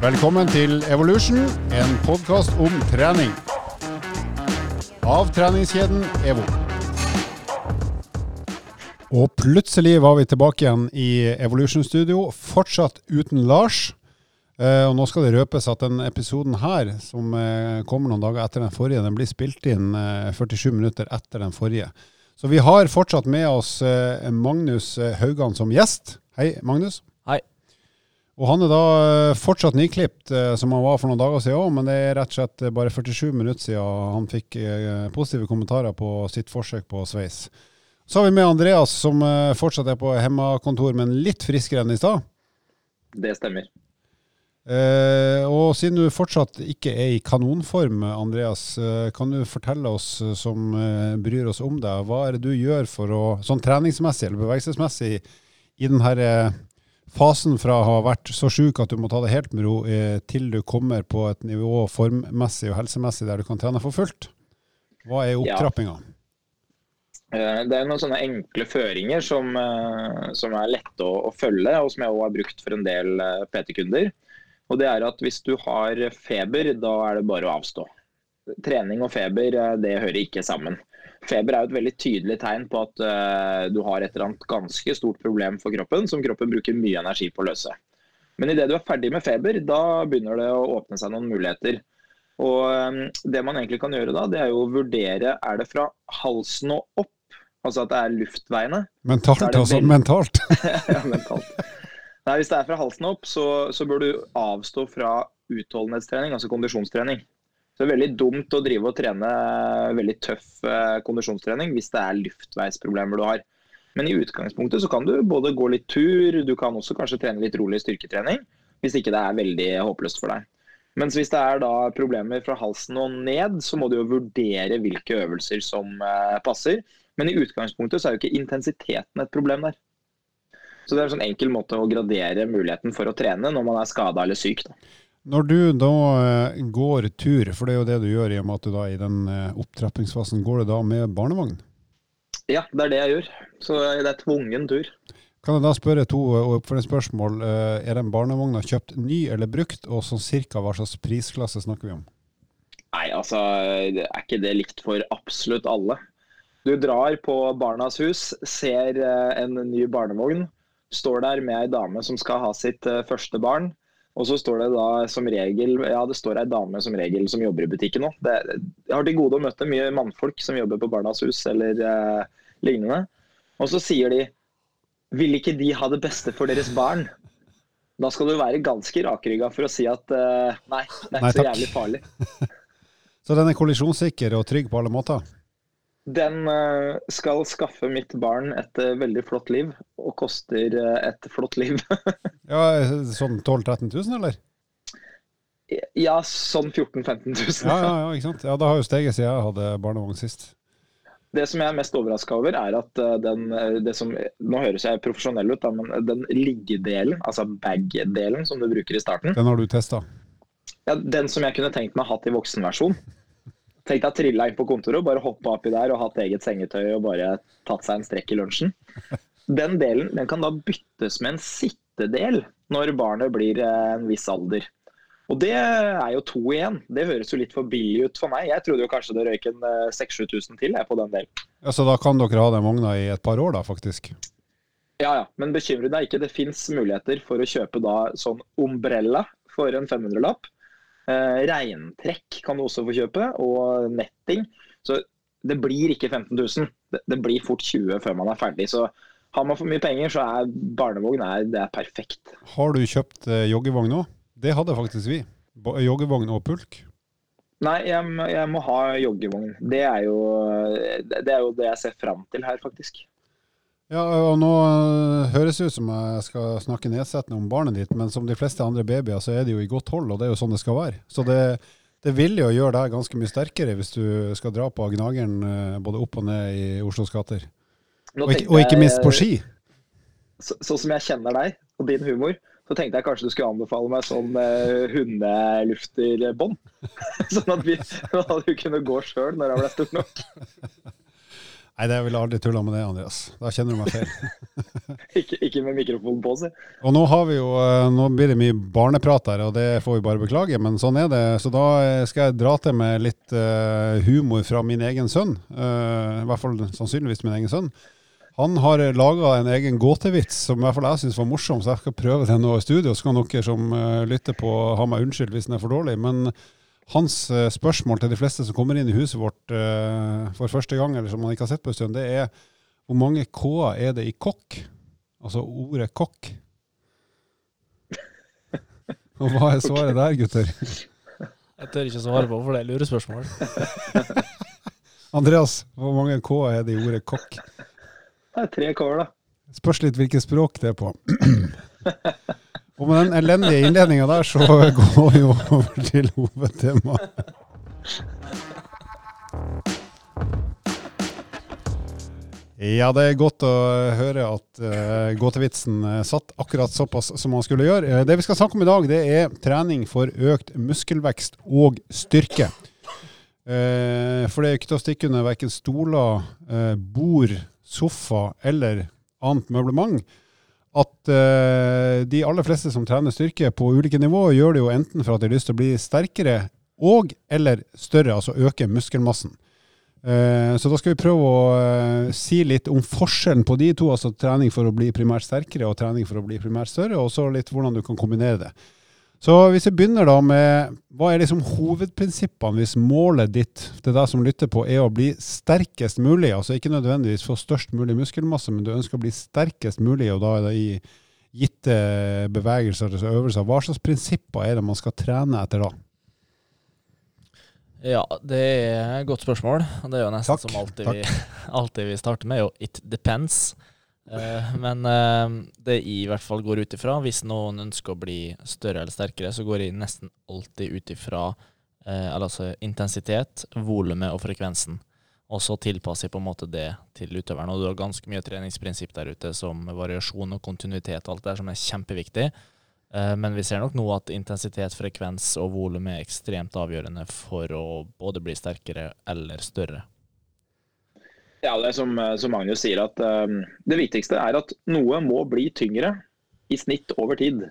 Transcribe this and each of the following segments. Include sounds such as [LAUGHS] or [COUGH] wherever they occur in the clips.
Velkommen til Evolution, en podkast om trening. Av treningskjeden EVO. Og plutselig var vi tilbake igjen i Evolution Studio, fortsatt uten Lars. Eh, og nå skal det røpes at den episoden her, som eh, kommer noen dager etter den forrige, den blir spilt inn eh, 47 minutter etter den forrige. Så vi har fortsatt med oss eh, Magnus eh, Haugan som gjest. Hei, Magnus. Og han er da eh, fortsatt nyklipt, eh, som han var for noen dager siden òg, men det er rett og slett eh, bare 47 minutter siden han fikk positive kommentarer på sitt forsøk på sveis. Så har vi med Andreas, som fortsatt er på hjemmekontor, men litt friskere enn i stad. Det stemmer. Eh, og siden du fortsatt ikke er i kanonform, Andreas, kan du fortelle oss som bryr oss om deg, hva er det du gjør for å, sånn treningsmessig eller bevegelsesmessig, i den her eh, fasen fra å ha vært så sjuk at du må ta det helt med ro, eh, til du kommer på et nivå formmessig og helsemessig der du kan trene for fullt? Hva er opptrappinga? Ja. Det er noen sånne enkle føringer som, eh, som er lette å, å følge, og som jeg også har brukt for en del eh, PT-kunder. Og det er at Hvis du har feber, da er det bare å avstå. Trening og feber eh, det hører ikke sammen. Feber er jo et veldig tydelig tegn på at uh, du har et eller annet ganske stort problem for kroppen, som kroppen bruker mye energi på å løse. Men idet du er ferdig med feber, da begynner det å åpne seg noen muligheter. Og um, Det man egentlig kan gjøre da, det er jo å vurdere er det fra halsen og opp, altså at det er luftveiene. Mentalt, er altså. Mentalt. [LAUGHS] ja, mentalt. Nei, Hvis det er fra halsen opp, så, så bør du avstå fra utholdenhetstrening, altså kondisjonstrening. Så det er veldig dumt å drive og trene veldig tøff eh, kondisjonstrening hvis det er luftveisproblemer du har. Men i utgangspunktet så kan du både gå litt tur, du kan også kanskje trene litt rolig styrketrening. Hvis ikke det er veldig håpløst for deg. Mens hvis det er da problemer fra halsen og ned, så må du jo vurdere hvilke øvelser som eh, passer. Men i utgangspunktet så er jo ikke intensiteten et problem der. Så det er en sånn enkel måte å gradere muligheten for å trene når man er skada eller syk. Da. Når du da eh, går tur, for det er jo det du gjør i og med at du da i den eh, opptrappingsfasen, går du da med barnevogn? Ja, det er det jeg gjør. Så det er tvungen tur. Kan jeg da spørre to eh, oppfølgingsspørsmål. Er den barnevogna kjøpt ny eller brukt, og sånn cirka hva slags prisklasse snakker vi om? Nei, altså er ikke det likt for absolutt alle. Du drar på Barnas hus, ser en ny barnevogn, står der med ei dame som skal ha sitt første barn. Og så står det da som regel ja det står ei dame som regel som jobber i butikken òg. Jeg har til gode å møte mye mannfolk som jobber på Barnas hus eller eh, lignende. Og så sier de vil ikke de ha det beste for deres barn? Da skal du være ganske rakrygga for å si at eh, nei, det er Nei, ikke så jævlig farlig. [LAUGHS] Så den er kollisjonssikker og trygg på alle måter? Den eh, skal skaffe mitt barn et eh, veldig flott liv, og koster eh, et flott liv. [LAUGHS] Ja, Sånn 12 000-13 000, eller? ja, sånn 14 000-15 000. Ja, ja, ja, ikke sant? Ja, Det har jo steget siden jeg hadde barnevogn sist. Det som jeg er mest overraska over, er at den, det som Nå høres jeg profesjonell ut, da, men den liggedelen, altså bag-delen som du bruker i starten, Den har du testa? ja, den som jeg kunne tenkt meg hatt i voksenversjon. Tenk deg trilla inn på kontoret og bare hoppa oppi der og hatt eget sengetøy og bare tatt seg en strekk i lunsjen. [LAUGHS] Den delen den kan da byttes med en sittedel når barnet blir eh, en viss alder. Og det er jo to igjen. Det høres jo litt for billig ut for meg. Jeg trodde jo kanskje det røyk en eh, 6000-7000 til jeg, på den delen. Ja, Så da kan dere ha den vogna i et par år, da, faktisk? Ja ja, men bekymre deg ikke. Det fins muligheter for å kjøpe da sånn ombrella for en 500-lapp. Eh, regntrekk kan du også få kjøpe, og netting. Så det blir ikke 15 000. Det, det blir fort 20 før man er ferdig. Så har man for mye penger, så er barnevogn er, det er perfekt. Har du kjøpt eh, joggevogn òg? Det hadde faktisk vi. Bo- Joggevogn og pulk. Nei, jeg, jeg må ha joggevogn. Det er, jo, det er jo det jeg ser fram til her, faktisk. Ja, og nå eh, høres det ut som jeg skal snakke nedsettende om barnet ditt, men som de fleste andre babyer, så er det jo i godt hold, og det er jo sånn det skal være. Så det, det vil jo gjøre deg ganske mye sterkere hvis du skal dra på gnageren eh, både opp og ned i Oslos gater. Og ikke, og ikke minst på ski. så, sånn som jeg kjenner deg og din humor, så tenkte jeg kanskje du skulle anbefale meg sånn uh, hundelufterbånd. [LAUGHS] sånn at, vi, [LAUGHS] at du kunne gå sjøl når jeg ble stor nok. [LAUGHS] Nei, det ville aldri tulla med det, Andreas. Da kjenner du meg feil. [LAUGHS] ikke, ikke, med mikrofonen på, si. Og nå har vi jo, eh, nå blir det mye barneprat her, og det får vi bare beklage, men sånn er det. Så da eh, skal jeg dra til med litt uh, humor fra min egen sønn. I hvert fall sannsynligvis min egen sønn. Han har laga en egen gåtevits som i hvert fall jeg syns var morsom, så jeg skal prøve den nå i studio. Så kan dere som lytter på ha meg unnskyld hvis den er for dårlig. men hans eh, spørsmål til de fleste som kommer inn i huset vårt uh, for første gang, eller som man ikke har sett på en stund, det er hvor mange K-er er det i kokk? Altså ordet kokk. Og hva er svaret der, gutter? Jeg tør ikke svare på, for det er lurespørsmål. [LAUGHS] Andreas, hvor mange K-er er det i ordet kokk? Det er tre K-er, da. Spørs litt hvilket språk det er på. [CLEARS THROAT] Og med den elendige innledninga der, så [LAUGHS] går vi over til hovedtemaet. Ja, det er godt å høre at uh, gåtevitsen uh, satt akkurat såpass som man skulle gjøre. Uh, det vi skal snakke om i dag, det er trening for økt muskelvekst og styrke. for det er ikke til å stikke under verken stoler, bord, sofa eller annet møblement at uh, de aller fleste som trener styrke på ulike nivåer, gjør det jo enten for at de har lyst til å bli sterkere og eller større, altså øke muskelmassen. Uh, så da skal vi prøve å uh, si litt om forskjellen på de to, altså trening for å bli primært sterkere og trening for å bli primært større, og så litt hvordan du kan kombinere det. Så hvis vi begynner da med hva er liksom hovedprinsippene hvis målet ditt til deg som lytter på, er å bli sterkest mulig, altså ikke nødvendigvis få størst mulig muskelmasse, men du ønsker å bli sterkest mulig, og da er det i gitte bevegelser og øvelser. Hva slags prinsipper er det man skal trene etter da? Ja, det er et godt spørsmål. Det er jo nesten takk, som alltid vi, [LAUGHS] alltid vi starter med, jo it depends. Uh, men uh, det i hvert fall går ut ifra, hvis noen ønsker å bli større eller sterkere, så går jeg nesten alltid ut ifra uh, altså intensitet, volumet og frekvensen. Og så tilpasser jeg på en måte det til utøveren. Og du har ganske mye treningsprinsipp der ute, som variasjon og kontinuitet og alt det der, som er kjempeviktig. men vi ser nok nå at intensitet, frekvens og volum er ekstremt avgjørende for å både bli sterkere eller større. Ja, det er som, eh, som Magnus sier, at um, det viktigste er at noe må bli tyngre i snitt over tid.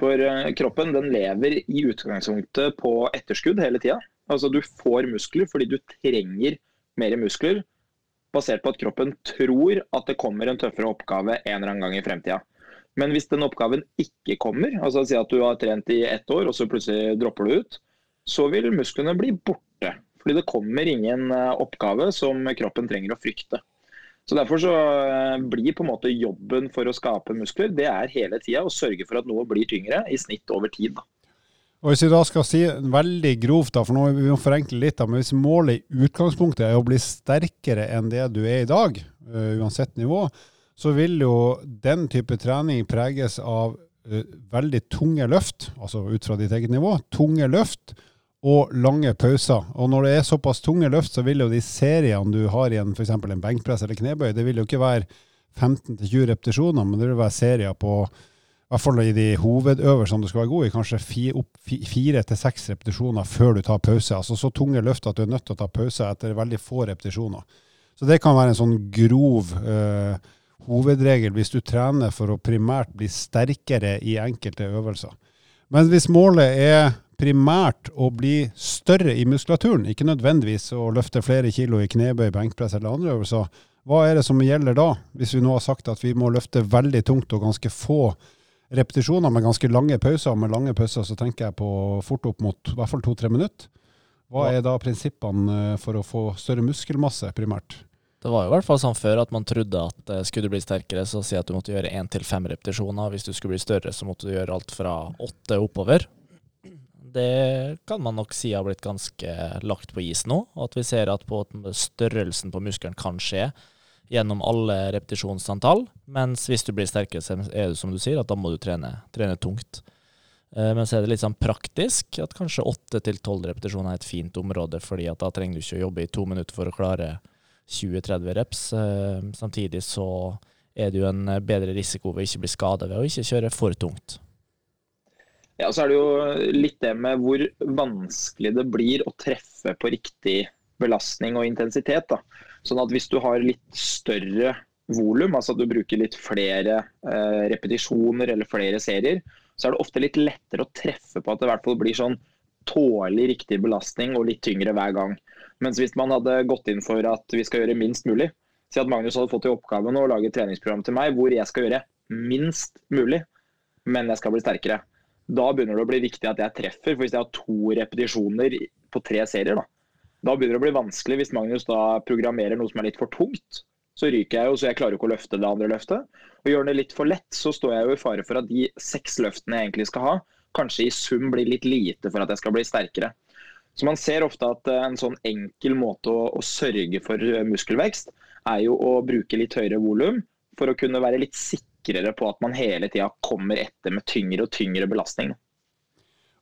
For uh, kroppen den lever i utgangspunktet på etterskudd hele tida. Altså du får muskler fordi du trenger mer muskler, basert på at kroppen tror at det kommer en tøffere oppgave en eller annen gang i fremtida. Men hvis den oppgaven ikke kommer, altså si at du har trent i ett år og så plutselig dropper du ut, så vil musklene bli borte. Fordi det kommer ingen eh, oppgave som kroppen trenger å frykte. Så Derfor så eh, blir på en måte jobben for å skape muskler det er hele tida å sørge for at noe blir tyngre, i snitt over tid. Og Hvis vi da skal si veldig grovt, da, for nå vi forenkle litt, da, men hvis målet i utgangspunktet er å bli sterkere enn det du er i dag, uh, uansett nivå, så vil jo den type trening preges av veldig tunge løft, altså ut fra ditt eget nivå. Tunge løft og lange pauser. Og når det er såpass tunge løft, så vil jo de seriene du har i en f.eks. en benkpress eller knebøy, det vil jo ikke være 15-20 repetisjoner, men det vil være serier på i hvert fall i de hovedøvelsene du skal være god i, kanskje fire til seks repetisjoner før du tar pause. Altså så tunge løft at du er nødt til å ta pause etter veldig få repetisjoner. Så det kan være en sånn grov øh, hovedregel hvis du trener for å primært bli sterkere i enkelte øvelser. Men hvis målet er primært å bli større i muskulaturen, ikke nødvendigvis å løfte flere kilo i knebøy, benkpress eller andre øvelser. Hva er det som gjelder da, hvis vi nå har sagt at vi må løfte veldig tungt og ganske få repetisjoner med ganske lange pauser? Med lange pauser så tenker jeg på fort opp mot i hvert fall to-tre minutter. Hva er da prinsippene eh, for å få større muskelmasse, primært? Det var jo i hvert fall sånn før at man trodde at uh, skulle du bli sterkere, så si at du måtte gjøre én til fem repetisjoner. Hvis du skulle bli større, så måtte du gjøre alt fra åtte oppover det kan man nok si har blitt ganske lagt på is nå. Og at vi ser at på størrelsen på muskelen kan skje gjennom alle repetisjonsantall. Mens hvis du blir sterkere, så er det som du sier, at da må du trene, trene tungt. Eh, men så er det litt sånn praktisk at kanskje åtte til tolv repetisjoner er et fint område, fordi at da trenger du ikke å jobbe i to minutter for å klare 20-30 reps. Eh, samtidig så er det jo en bedre risiko ved å ikke bli skada ved å ikke kjøre for tungt. Ja, så er det jo litt det med hvor vanskelig det blir å treffe på riktig belastning og intensitet. da. Sånn at hvis du har litt større volum, altså at du bruker litt flere eh, repetisjoner eller flere serier, så er det ofte litt lettere å treffe på at det i hvert fall blir sånn tålelig riktig belastning og litt tyngre hver gang. Mens hvis man hadde gått inn for at vi skal gjøre minst mulig, si at Magnus hadde fått i oppgave å lage et treningsprogram til meg hvor jeg skal gjøre minst mulig, men jeg skal bli sterkere. Da begynner det å bli viktig at jeg treffer. For hvis jeg har to repetisjoner på tre serier, da, da begynner det å bli vanskelig hvis Magnus da programmerer noe som er litt for tungt. Så ryker jeg jo, så jeg klarer ikke å løfte det andre løftet. Og gjør det litt for lett, så står jeg jo i fare for at de seks løftene jeg egentlig skal ha, kanskje i sum blir litt lite for at jeg skal bli sterkere. Så Man ser ofte at eh, en sånn enkel måte å, å sørge for eh, muskelvekst, er jo å bruke litt høyere volum for å kunne være litt sikrere på at man hele tida kommer etter med tyngre og tyngre belastning.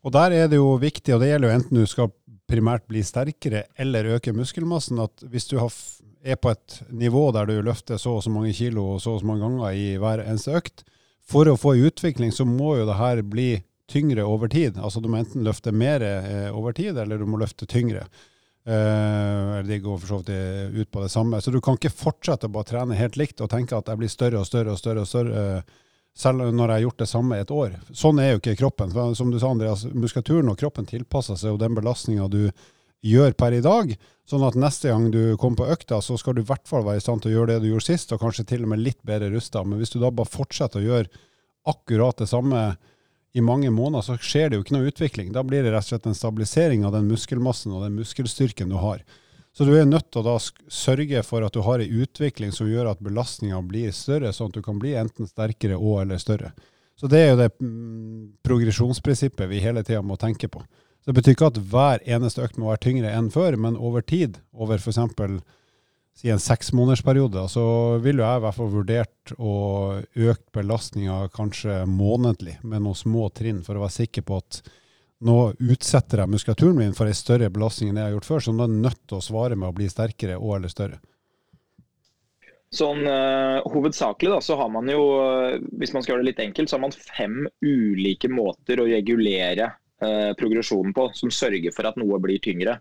Og Der er det jo viktig, og det gjelder jo enten du skal primært bli sterkere eller øke muskelmassen, at hvis du er på et nivå der du løfter så og så mange kilo og så og så mange ganger i hver eneste økt, for å få utvikling så må jo det her bli tyngre over tid. Altså du må enten løfte mer eh, over tid, eller du må løfte tyngre. Uh, de går for så vidt ut på det samme. Så du kan ikke fortsette å bare trene helt likt og tenke at jeg blir større og større og større, og større uh, selv når jeg har gjort det samme i et år. Sånn er jo ikke kroppen. For, som du sa, Andreas, muskulaturen og kroppen tilpasser seg jo den belastninga du gjør per i dag. Sånn at neste gang du kommer på økta, så skal du i hvert fall være i stand til å gjøre det du gjorde sist, og kanskje til og med litt bedre rusta. Men hvis du da bare fortsetter å gjøre akkurat det samme i mange måneder, så skjer det jo ikke noe utvikling. Da blir det rett og slett en stabilisering av den muskelmassen og den muskelstyrken du har. Så du er nødt til å da sørge for at du har en utvikling som gjør at belastninga blir større, sånn at du kan bli enten sterkere og eller større. Så det er jo det mm, progresjonsprinsippet vi hele tida må tenke på. Så Det betyr ikke at hver eneste økt må være tyngre enn før, men over tid, over f.eks si en seksmånedersperiode, så ville jeg i hvert fall vurdert å øke belastninga kanskje månedlig med noen små trinn, for å være sikker på at nå utsetter jeg muskulaturen min for en større belastning enn jeg har gjort før, så nå er nødt til å svare med å bli sterkere og eller større. Sånn uh, Hovedsakelig da, så har man jo, uh, hvis man skal gjøre det litt enkelt, så har man fem ulike måter å regulere uh, progresjonen på, som sørger for at noe blir tyngre.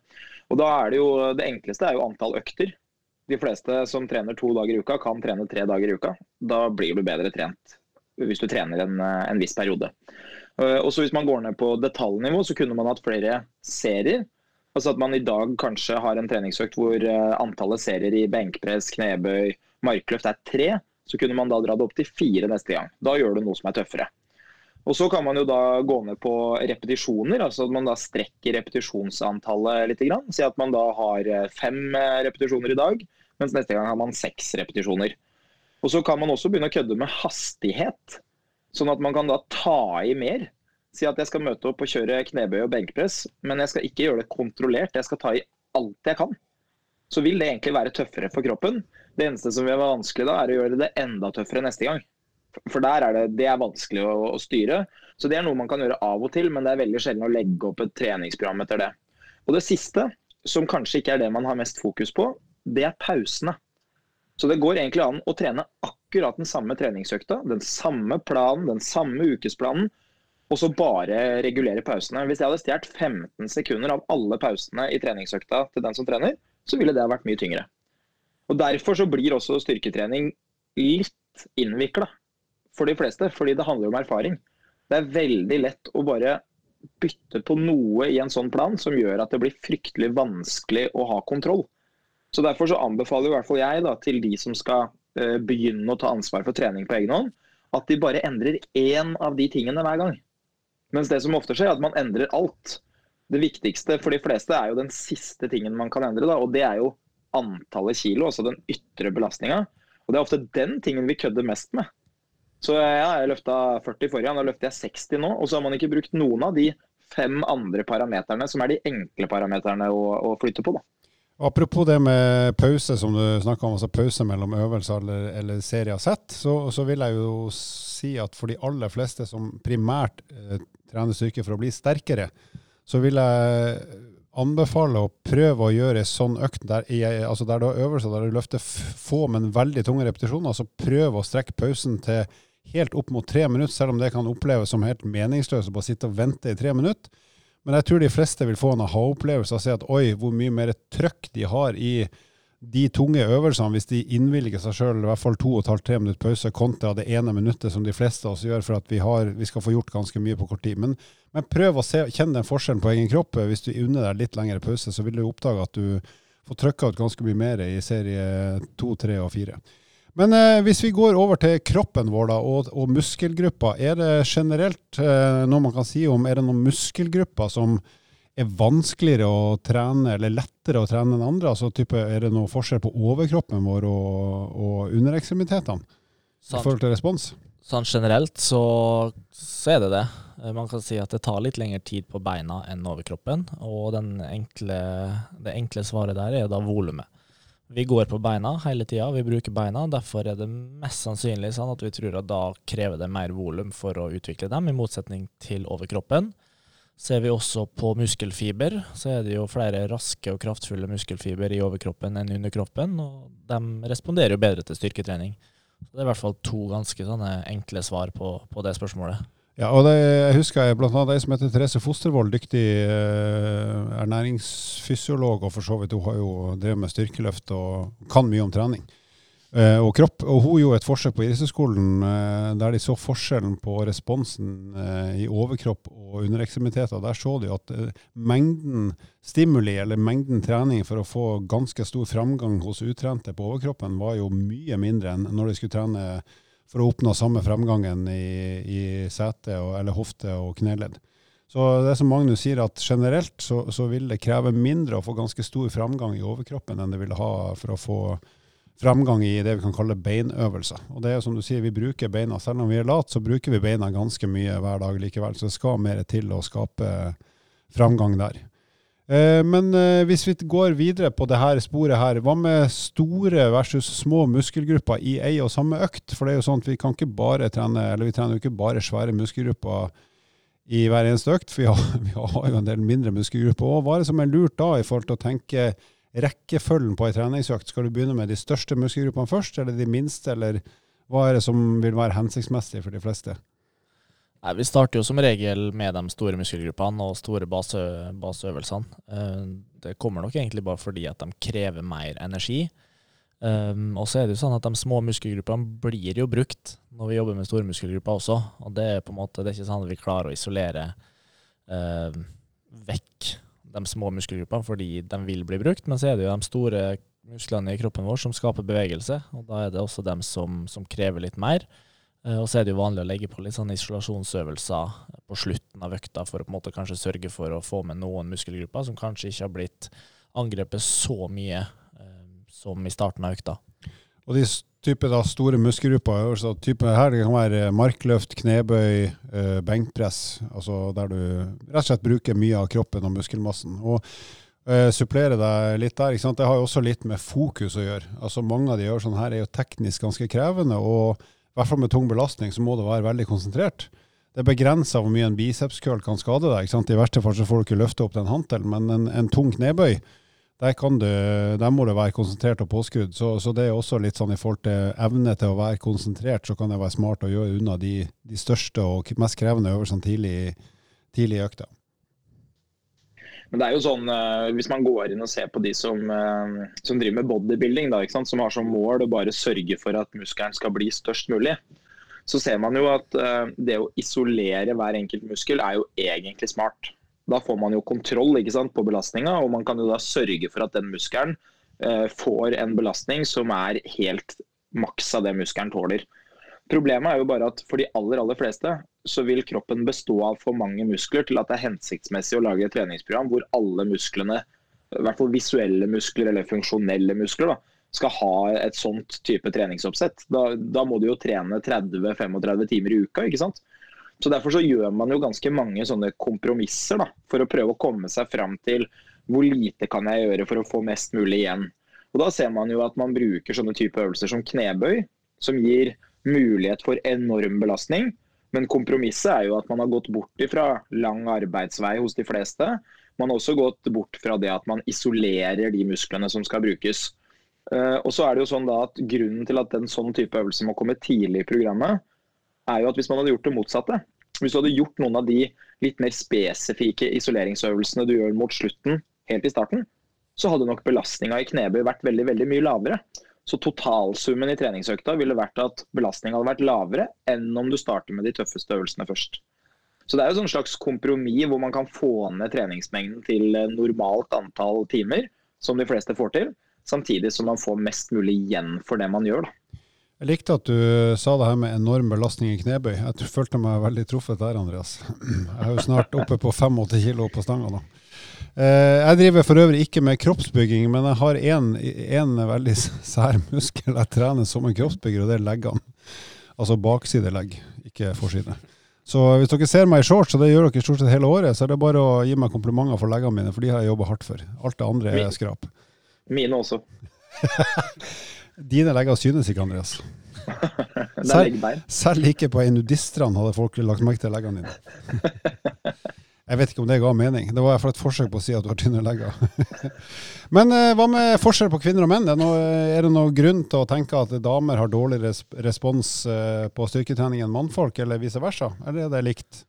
Og da er Det jo, det enkleste er jo antall økter. De fleste som trener to dager i uka, kan trene tre dager i uka. Da blir du bedre trent hvis du trener en, en viss periode. Eh, og så Hvis man går ned på detaljnivå, så kunne man hatt flere serier. Altså at man i dag kanskje har en treningsøkt hvor eh, antallet serier i benkpress, knebøy, markløft er tre. Så kunne man da dra det opp til fire neste gang. Da gjør du noe som er tøffere. Og Så kan man jo da gå ned på repetisjoner, altså at man da strekker repetisjonsantallet litt. Si at man da har eh, fem repetisjoner i dag, mens neste gang har man seks repetisjoner. Og Så kan man også begynne å kødde med hastighet, sånn at man kan da ta i mer. Si at jeg skal møte opp og kjøre knebøy og benkpress, men jeg skal ikke gjøre det kontrollert. Jeg skal ta i alt jeg kan. Så vil det egentlig være tøffere for kroppen. Det eneste som vil være vanskelig da, er å gjøre det enda tøffere neste gang. For der er det, det er vanskelig å, å, styre. Så det er noe man kan gjøre av og til, men det er veldig sjelden å legge opp et treningsprogram etter det. Og det siste, som kanskje ikke er det man har mest fokus på, det er pausene. Så det går egentlig an å trene akkurat den samme treningsøkta, den samme planen, den samme ukesplanen, og så bare regulere pausene. Hvis jeg hadde stjålet 15 sekunder av alle pausene i treningsøkta til den som trener, så ville det vært mye tyngre. Og Derfor så blir også styrketrening litt innvikla for de fleste, fordi det handler om erfaring. Det er veldig lett å bare bytte på noe i en sånn plan som gjør at det blir fryktelig vanskelig å ha kontroll. Så Derfor så anbefaler i hvert fall jeg da, til de som skal uh, begynne å ta ansvar for trening på egen hånd, at de bare endrer én av de tingene hver gang. Mens det som ofte skjer, er at man endrer alt. Det viktigste for de fleste er jo den siste tingen man kan endre, da, og det er jo antallet kilo, altså den ytre belastninga. Og det er ofte den tingen vi kødder mest med. Så ja, jeg løfta 40 forrige, nå løfter jeg 60 nå. Og så har man ikke brukt noen av de fem andre parameterne som er de enkle parameterne å, å flytte på. da. Apropos det med pause, som du snakka om, altså pause mellom øvelser eller, eller serier sett, så, så, vil jeg jo si at for de aller fleste som primært eh, trener styrke for å bli sterkere, så vil jeg anbefale å prøve å gjøre sånn økt der, altså der du har øvelser der du løfter få, men veldig tunge repetisjoner. Altså prøv å strekke pausen til helt opp mot tre minutter, selv om det kan oppleves som helt meningsløst å bare sitte og vente i tre minutter. Men jeg tror de fleste vil få en aha-opplevelse og se at oi, hvor mye mer trøkk de har i de tunge øvelsene, hvis de innvilger seg sjøl i hvert fall to og et halvt, tre minutter pause, kontra det ene minuttet som de fleste av oss gjør for at vi, har, vi skal få gjort ganske mye på kort tid. Men, men prøv å kjenne den forskjellen på egen kropp. Hvis du unner deg litt lengre pause, så vil du oppdage at du får trykka ut ganske mye mer i serie to, tre og fire. Men eh, hvis vi går over til kroppen vår da, og, og muskelgrupper, er det generelt eh, noe man kan si om Er det noen muskelgrupper som er vanskeligere å trene, eller lettere å trene enn andre? Altså, type, er det noe forskjell på overkroppen vår og, og underekstremitetene i forhold til respons? Sånn generelt så, så, er det det. Eh, man kan si at det tar litt lengre tid på beina enn overkroppen. Og enkle, det enkle svaret der er da volumet. Vi går på beina hele tida, vi bruker beina. Derfor er det mest sannsynlig sånn at vi tror at da krever det mer volum for å utvikle dem, i motsetning til overkroppen. Ser vi også på muskelfiber, så er det jo flere raske og kraftfulle muskelfiber i overkroppen enn under kroppen, og de responderer jo bedre til styrketrening. Så det er i hvert fall to ganske enkle svar på, på det spørsmålet. Ja, og det, jeg husker annet ei som heter Therese Fostervold, dyktig eh, ernæringsfysiolog, og for så vidt hun har jo drevet med styrkeløft og kan mye om trening. eh, og kropp. Og hun gjorde et forsøk på idrettshøyskolen eh, der de så forskjellen på responsen uh, i overkropp og underekstremiteter. Der så de at mengden stimuli, eller mengden trening for å få ganske stor framgang hos utrente på overkroppen, var jo mye mindre enn når de skulle trene for å oppnå samme fremgangen i, i sete, og, eller hofte og kneledd. Så det er som Magnus sier, at generelt så, så vil det kreve mindre å få ganske stor fremgang i overkroppen enn det ville ha for å få fremgang i det vi kan kalle beinøvelser. Og det er som du sier, vi bruker beina. Selv om vi er late, så bruker vi beina ganske mye hver dag likevel. Så det skal mer til å skape fremgang der. Eh, men eh, hvis vi går videre på det her sporet her, hva med store versus små muskelgrupper i ei og samme økt? For det er jo sånn at vi kan ikke bare trene, eller vi trener jo ikke bare svære muskelgrupper i hver eneste økt, for vi har, [LAUGHS] vi har jo en del mindre muskelgrupper. òg. hva er det som er lurt da, i forhold til å tenke rekkefølgen på ei treningsøkt? Skal du begynne med de største muskelgruppene først, eller de minste, eller hva er det som vil være hensiktsmessig for de fleste? Nei, Vi starter jo som regel med de store muskelgruppene og store base, baseøvelsene. Eh, det kommer nok egentlig bare fordi at de krever mer energi. Um, og så er det jo sånn at de små muskelgruppene blir jo brukt når vi jobber med store muskelgrupper også. Og det er på en måte, det er ikke sånn at vi klarer å isolere uh, vekk de små muskelgruppene fordi de vil bli brukt, men så er det jo de store musklene i kroppen vår som skaper bevegelse, og da er det også dem som, som krever litt mer. Uh, og så er det jo vanlig å legge på litt sånn isolasjonsøvelser på slutten av økta for å på en måte kanskje sørge for å få med noen muskelgrupper som kanskje ikke har blitt angrepet så mye eh, som i starten av økta. Og de type da, store muskelgrupper. Altså, type her det kan være markløft, knebøy, eh, benkpress. Altså der du rett og slett bruker mye av kroppen og muskelmassen. Og eh, supplere deg litt der. Det har jo også litt med fokus å gjøre. Altså Mange av de gjør sånn her er jo teknisk ganske krevende, og i hvert fall med tung belastning så må du være veldig konsentrert. Det er begrensa hvor mye en bicepskøl kan skade deg. I verste fall så får du ikke løfte opp den hantelen, men en, en tung knebøy der, du, der, må du være konsentrert og påskrudd. Så, så, det er også litt sånn i forhold til evne til å være konsentrert, så kan det være smart å gjøre unna de, de største og mest krevende øvelsene tidlig, tidlig i økta. Men det er jo sånn, uh, Hvis man går inn og ser på de som, uh, som driver med bodybuilding, da, som har som mål å bare sørge for at muskelen skal bli størst mulig, så ser man jo at uh, det å isolere hver enkelt muskel er jo egentlig smart. Da får man jo kontroll sant, på belastninga, og man kan jo da sørge for at den muskelen eh, får en belastning som er helt maks av det muskelen tåler. Problemet er jo bare at for de aller aller fleste så vil kroppen bestå av for mange muskler til at det er hensiktsmessig å lage et treningsprogram hvor alle musklene, i hvert fall visuelle muskler eller funksjonelle muskler, da, skal ha et sånt type treningsoppsett. Da, da må du jo trene 30-35 timer i uka. ikke sant? Så Derfor så gjør man jo ganske mange sånne kompromisser da, for å prøve å komme seg fram til hvor lite kan jeg gjøre for å få mest mulig igjen. Og Da ser man jo at man bruker sånne type øvelser som knebøy, som gir mulighet for enorm belastning. Men kompromisset er jo at man har gått bort fra lang arbeidsvei hos de fleste. Man har også gått bort fra det at man isolerer de musklene som skal brukes. Eh, og så er det jo sånn da at Grunnen til at en sånn type øvelse må komme tidlig i programmet, er jo at hvis man hadde gjort det motsatte, hvis du hadde gjort noen av de litt mer spesifikke isoleringsøvelsene du gjør mot slutten, helt i starten, så hadde nok belastninga i knebøy vært veldig, veldig mye lavere. Så totalsummen i treningsøkta ville vært at belastninga hadde vært lavere enn om du starter med de tøffeste øvelsene først. Så det er jo et slags kompromiss hvor man kan få ned treningsmengden til normalt antall timer, som de fleste får til, samtidig som man får mest mulig igjen for det man gjør. da. Jeg likte at du sa det her med enorm belastning i knebøy. Jeg følte meg veldig truffet der, Andreas. [CLEARS THROAT] Jeg er jo snart oppe på 85 kilo på stanga nå. Eh, jeg driver for øvrig ikke med kroppsbygging, men jeg har én veldig sær muskel jeg trener som en kroppsbygger, og det er leggene. Altså baksidelegg, ikke forside. Så hvis dere ser meg i shorts, og det gjør dere stort sett hele året, så er det bare å gi meg komplimenter for leggene mine, for de har jeg jobba hardt for. Alt det andre er skrap. Mine også. [LAUGHS] Dine legger synes ikke, Andreas. [LAUGHS] er. Selv ikke på ei nudiststrand hadde folk lagt merke til leggene dine. [LAUGHS] Jeg vet ikke om det ga mening. Det var for et forsøk på å si at du har tynne legger. [LAUGHS] Men eh, hva med forskjell på kvinner og menn? Er det, noe, er det noe grunn til å tenke at damer har dårligere respons eh, på styrketrening enn mannfolk, eller vice versa? Eller er det likt?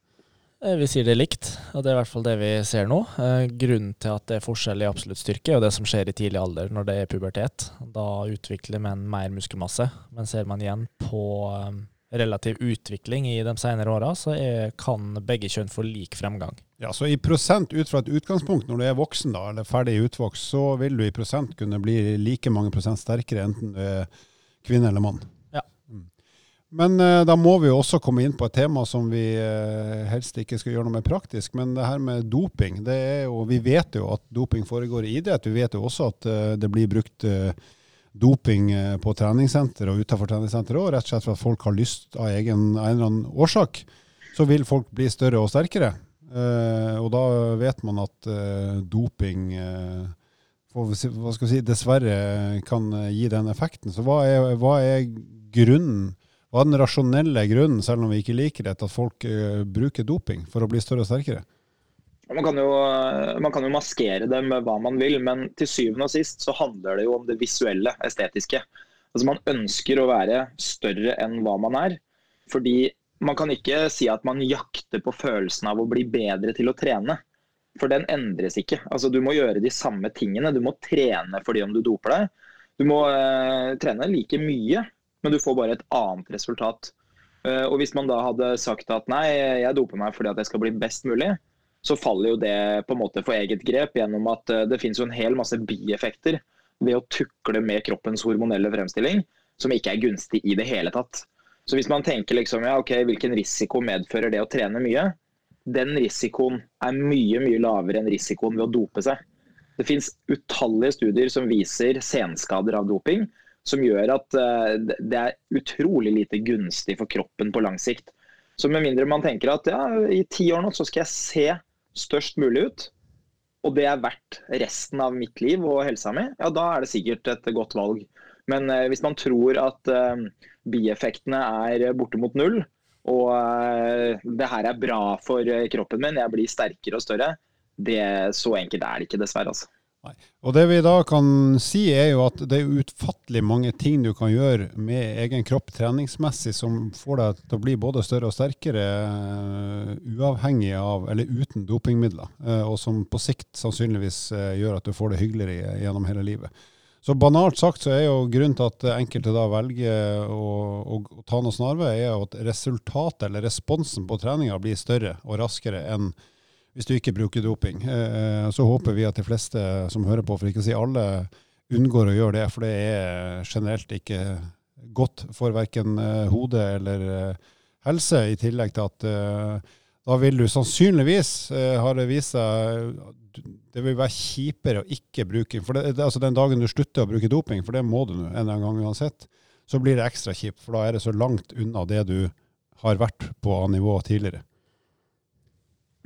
Eh, vi sier det er likt, og det er i hvert fall det vi ser nå. Grunnen til at det er forskjell i absolutt styrke, er det som skjer i tidlig alder når det er pubertet. Da utvikler menn mer muskelmasse. Men ser man igjen på relativ utvikling i de senere åra, så er, kan begge kjønn få lik fremgang. Ja, Så i prosent ut fra et utgangspunkt, når du er voksen da, eller ferdig utvokst, så vil du i prosent kunne bli like mange prosent sterkere enten du er kvinne eller mann. Ja. Mm. Men uh, da må vi jo også komme inn på et tema som vi uh, helst ikke skal gjøre noe mer praktisk. Men det her med doping. det er jo, Vi vet jo at doping foregår i idrett. Vi vet jo også at uh, det blir brukt doping på treningssenter og utenfor treningssenter òg, rett og slett for at folk har lyst av egen, av en eller annen årsak. Så vil folk bli større og sterkere. Eh, og da vet man at eh, doping eh, for, hva skal si, dessverre kan gi den effekten. Så hva er, hva er, grunnen, hva er den rasjonelle grunnen, selv om vi ikke liker det, at folk bruker doping for å bli større og sterkere? Man kan, jo, man kan, jo, maskere det med hva man vil, men til syvende og sist så handler det jo om det visuelle, estetiske. Altså Man ønsker å være større enn hva man er. Fordi man kan ikke si at man jakter på følelsen av å bli bedre til å trene. For den endres ikke. Altså, du må gjøre de samme tingene. Du må trene fordi om du doper deg. Du må uh, trene like mye, men du får bare et annet resultat. Uh, og Hvis man da hadde sagt at nei, jeg doper meg fordi at jeg skal bli best mulig, så faller jo det på en måte for eget grep gjennom at uh, det finnes jo en hel masse bieffekter ved å tukle med kroppens hormonelle fremstilling som ikke er gunstig i det hele tatt. Så hvis man tenker liksom, ja, ok, hvilken risiko medfører det å trene mye, den risikoen er mye mye lavere enn risikoen ved å dope seg. Det finnes utallige studier som viser senskader av doping, som gjør at uh, det er utrolig lite gunstig for kroppen på lang sikt. Så med mindre man tenker at ja, i ti år nå så skal jeg se størst mulig ut, og det er verdt resten av mitt liv og helsa mi, ja da er det sikkert et godt valg. Men eh, hvis man tror at eh, bieffektene er borte mot null. Og eh, det her er bra for eh, kroppen min, jeg blir sterkere og større. Det, så enkelt er det ikke, dessverre. altså. Nei. Og Det vi da kan si, er jo at det er utfattelig mange ting du kan gjøre med egen kropp treningsmessig som får deg til å bli både større og sterkere, uh, uavhengig av eller uten dopingmidler. Uh, og som på sikt sannsynligvis uh, gjør at du får det hyggeligere gjennom hele livet. Så banalt sagt så er jo grunnen til at enkelte da velger å, å ta noe snarvei, er at resultatet eller responsen på treninga blir større og raskere enn hvis du ikke bruker doping. Eh, så håper vi at de fleste som hører på, for ikke å si alle, unngår å gjøre det. For det er generelt ikke godt for verken eh, hode eller eh, helse, i tillegg til at eh, da vil du sannsynligvis, eh, har det vist seg, det vil være kjipere å ikke bruke for det, altså Den dagen du slutter å bruke doping, for det må du en eller annen gang uansett, så blir det ekstra kjipt. For da er det så langt unna det du har vært på nivå tidligere.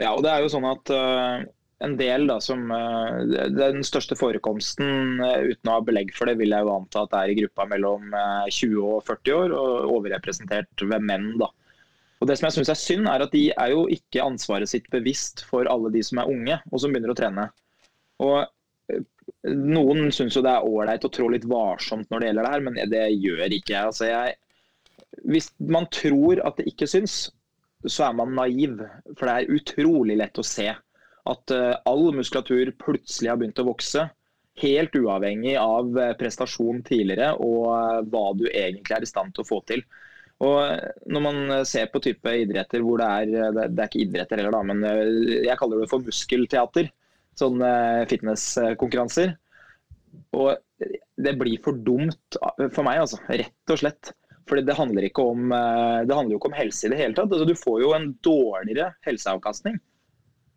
Ja, og det er jo sånn at uh, en del da som uh, Den største forekomsten, uh, uten å ha belegg for det, vil jeg jo anta at er i gruppa mellom 20 og 40 år, og overrepresentert ved menn. da. Og det som jeg synes er synd, er at de er jo ikke ansvaret sitt bevisst for alle de som er unge og som begynner å trene. Og noen syns jo det er ålreit å trå litt varsomt når det gjelder det her, men det gjør ikke jeg. Altså jeg. Hvis man tror at det ikke syns, så er man naiv. For det er utrolig lett å se at uh, all muskulatur plutselig har begynt å vokse Helt uavhengig av prestasjon tidligere og hva du egentlig er i stand til å få til. Og Når man ser på type idretter hvor det er Det er ikke idretter heller, da, men jeg kaller det for muskelteater. Sånne fitnesskonkurranser. Og det blir for dumt for meg, altså. Rett og slett. Fordi det handler, ikke om, det handler jo ikke om helse i det hele tatt. Altså, du får jo en dårligere helseavkastning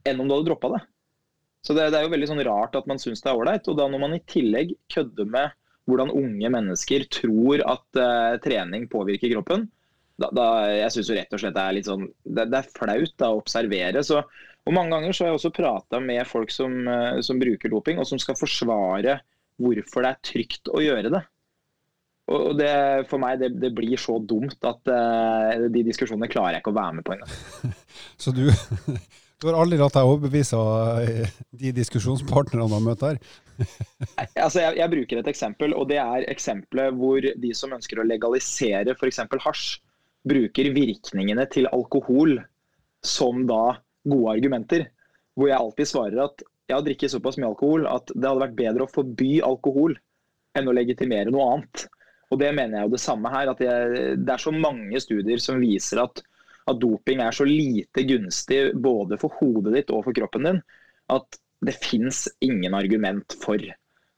enn om du hadde droppa det. Så det, det, er jo veldig sånn rart at man syns det er ålreit. Og da når man i tillegg kødder med hvordan unge mennesker tror at uh, trening påvirker kroppen, da, da jeg syns rett og slett det er litt sånn Det, det er flaut da, å observere. Så, og mange ganger så har jeg også prata med folk som, uh, som bruker doping, og som skal forsvare hvorfor det er trygt å gjøre det. Og det, For meg det, det blir så dumt at uh, de diskusjonene klarer jeg ikke å være med på engang. [LAUGHS] så du, [LAUGHS] du har aldri latt deg overbevise av eh, de diskusjonspartnerne du har møtt her? [LAUGHS] altså jeg, jeg, bruker et eksempel, og det er eksempelet hvor de som ønsker å legalisere f.eks. hasj, bruker virkningene til alkohol som da gode argumenter. Hvor jeg alltid svarer at jeg har drukket såpass mye alkohol at det hadde vært bedre å forby alkohol enn å legitimere noe annet. Og Det mener jeg jo det samme her. at jeg, Det er så mange studier som viser at, at doping er så lite gunstig både for hodet ditt og for kroppen din at det fins ingen argument for.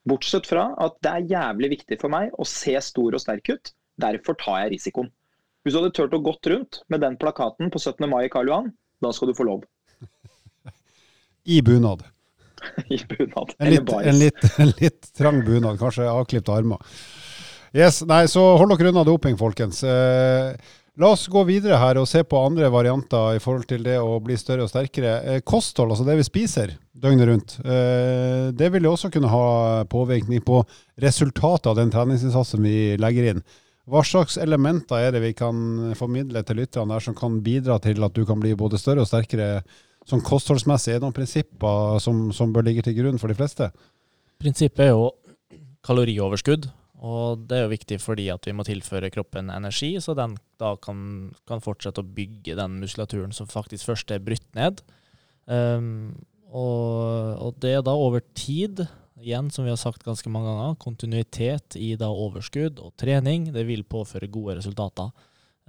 Bortsett fra at det er jævlig viktig for meg å se stor og sterk ut. Derfor tar jeg risikoen. Hvis du hadde turt å gått rundt med den plakaten på 17. mai i Karl Johan, da skal du få lov. [LAUGHS] I bunad. [LAUGHS] I bunad. En litt, en, litt, en litt, trang bunad, kanskje avklipte armer. Yes, nei, Så hold dere unna doping, folkens. Eh, la oss gå videre her og se på andre varianter i forhold til det å bli større og sterkere. Eh, kosthold, altså det vi spiser døgnet rundt, eh, det vil jo også kunne ha påvirkning på resultatet av den treningsinnsatsen vi legger inn. Hva slags elementer er det vi kan formidle til lytterne der som kan bidra til at du kan bli både større og sterkere sånn kostholdsmessig? Er det noen prinsipper som, som bør ligge til grunn for de fleste? Prinsippet er jo kalorioverskudd. Og det er jo viktig fordi at vi må tilføre kroppen energi, så den da kan, kan fortsette å bygge den muskulaturen som faktisk først er brutt ned. Um, og, og, det er da over tid igjen, som vi har sagt ganske mange ganger, kontinuitet i da overskudd og trening, det vil påføre gode resultater.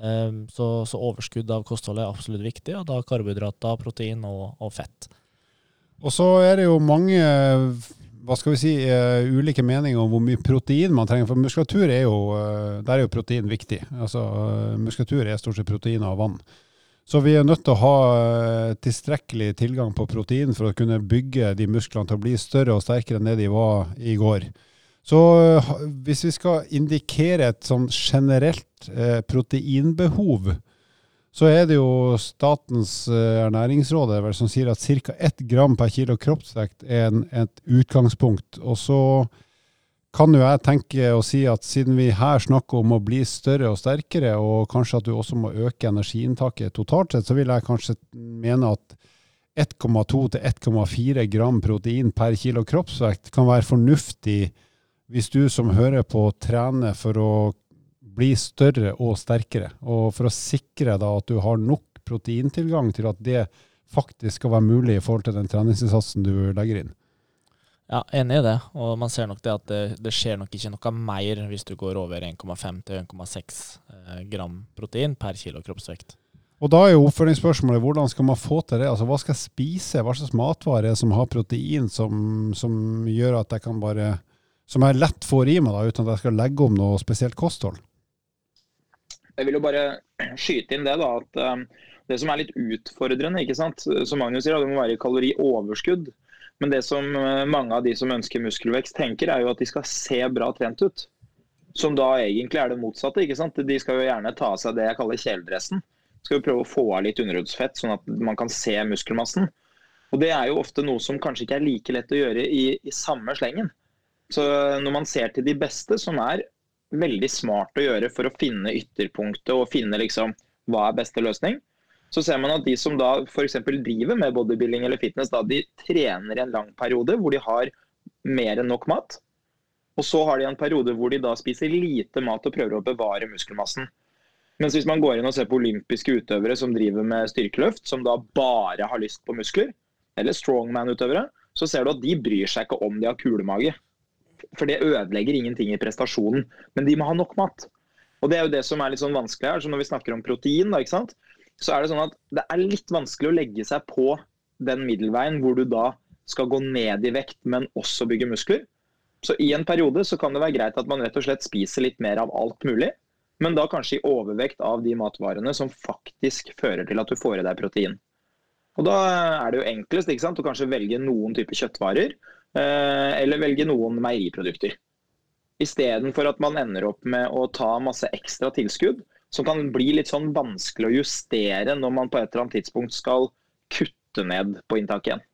Um, så, så, overskudd av kostholdet er absolutt viktig, og da karbohydrater, protein og, og, fett. Og så er det jo mange hva skal vi si, uh, ulike meninger om hvor mye protein man trenger. For muskulatur er jo, uh, der er jo protein viktig. Altså, uh, muskulatur er stort sett protein og vann. Så vi er nødt til å ha eh, tilstrekkelig tilgang på protein for å kunne bygge de musklene til å bli større og sterkere enn det de var i går. Så eh, hvis vi skal indikere et sånn generelt eh, proteinbehov, så er det jo Statens ernæringsråd som sier at ca. 1 gram per kilo kroppsvekt er en, et utgangspunkt. Og så kan jo jeg tenke og si at siden vi her snakker om å bli større og sterkere, og kanskje at du også må øke energiinntaket totalt sett, så vil jeg kanskje mene at 1,2 til 1,4 gram protein per kilo kroppsvekt kan være fornuftig hvis du som hører på trener for å bli større og sterkere, og for å sikre da at du har nok proteintilgang til at det faktisk skal være mulig i forhold til den treningsinnsatsen du legger inn. Ja, enig i det. Og man ser nok det at det, det skjer nok ikke noe mer hvis du går over 1,5 til 1,6 eh, gram protein per kilo kroppsvekt. Og da er jo oppfølgingsspørsmålet hvordan skal man få til det? Altså Hva skal jeg spise? Hva slags matvarer som har protein som, som, gjør at jeg kan bare Som jeg lett får i meg da, uten at jeg skal legge om noe spesielt kosthold? Jeg vil jo bare skyte inn det, da. At um, det som er litt utfordrende, ikke sant. Som Magnus sier, det må være kalorioverskudd. Men det som eh, mange av de som ønsker muskelvekst tenker, er jo at de skal se bra trent ut. Som da egentlig er det motsatte. ikke sant? De skal jo gjerne ta av seg det jeg kaller kjeledressen. Skal jo prøve å få av litt underhudsfett, sånn at man kan se muskelmassen. Og Det er jo ofte noe som kanskje ikke er like lett å gjøre i, i samme slengen. Så når man ser til de beste, som er veldig smart å gjøre for å finne ytterpunktet og finne liksom hva er beste løsning, så ser man at de som da f.eks. driver med bodybuilding eller fitness, da, de trener en lang periode hvor de har mer enn nok mat. Og så har de en periode hvor de da spiser lite mat og prøver å bevare muskelmassen. Mens hvis man går inn og ser på olympiske utøvere som driver med styrkeløft, som da bare har lyst på muskler, eller strongman-utøvere, så ser du at de bryr seg ikke om de har kulemage. For det ødelegger ingenting i prestasjonen. Men de må ha nok mat. Og det er jo det som er litt sånn vanskelig her. Så når vi snakker om protein, da, ikke sant? så er det sånn at det er litt vanskelig å legge seg på den middelveien hvor du da skal gå ned i vekt, men også bygge muskler. Så i en periode så kan det være greit at man rett og slett spiser litt mer av alt mulig. Men da kanskje i overvekt av de matvarene som faktisk fører til at du får i deg protein. Og Da er det jo enklest ikke sant, å kanskje velge noen typer kjøttvarer, eller velge noen meieriprodukter. Istedenfor at man ender opp med å ta masse ekstra tilskudd, som kan bli litt sånn vanskelig å justere når man på et eller annet tidspunkt skal kutte ned på inntaket igjen.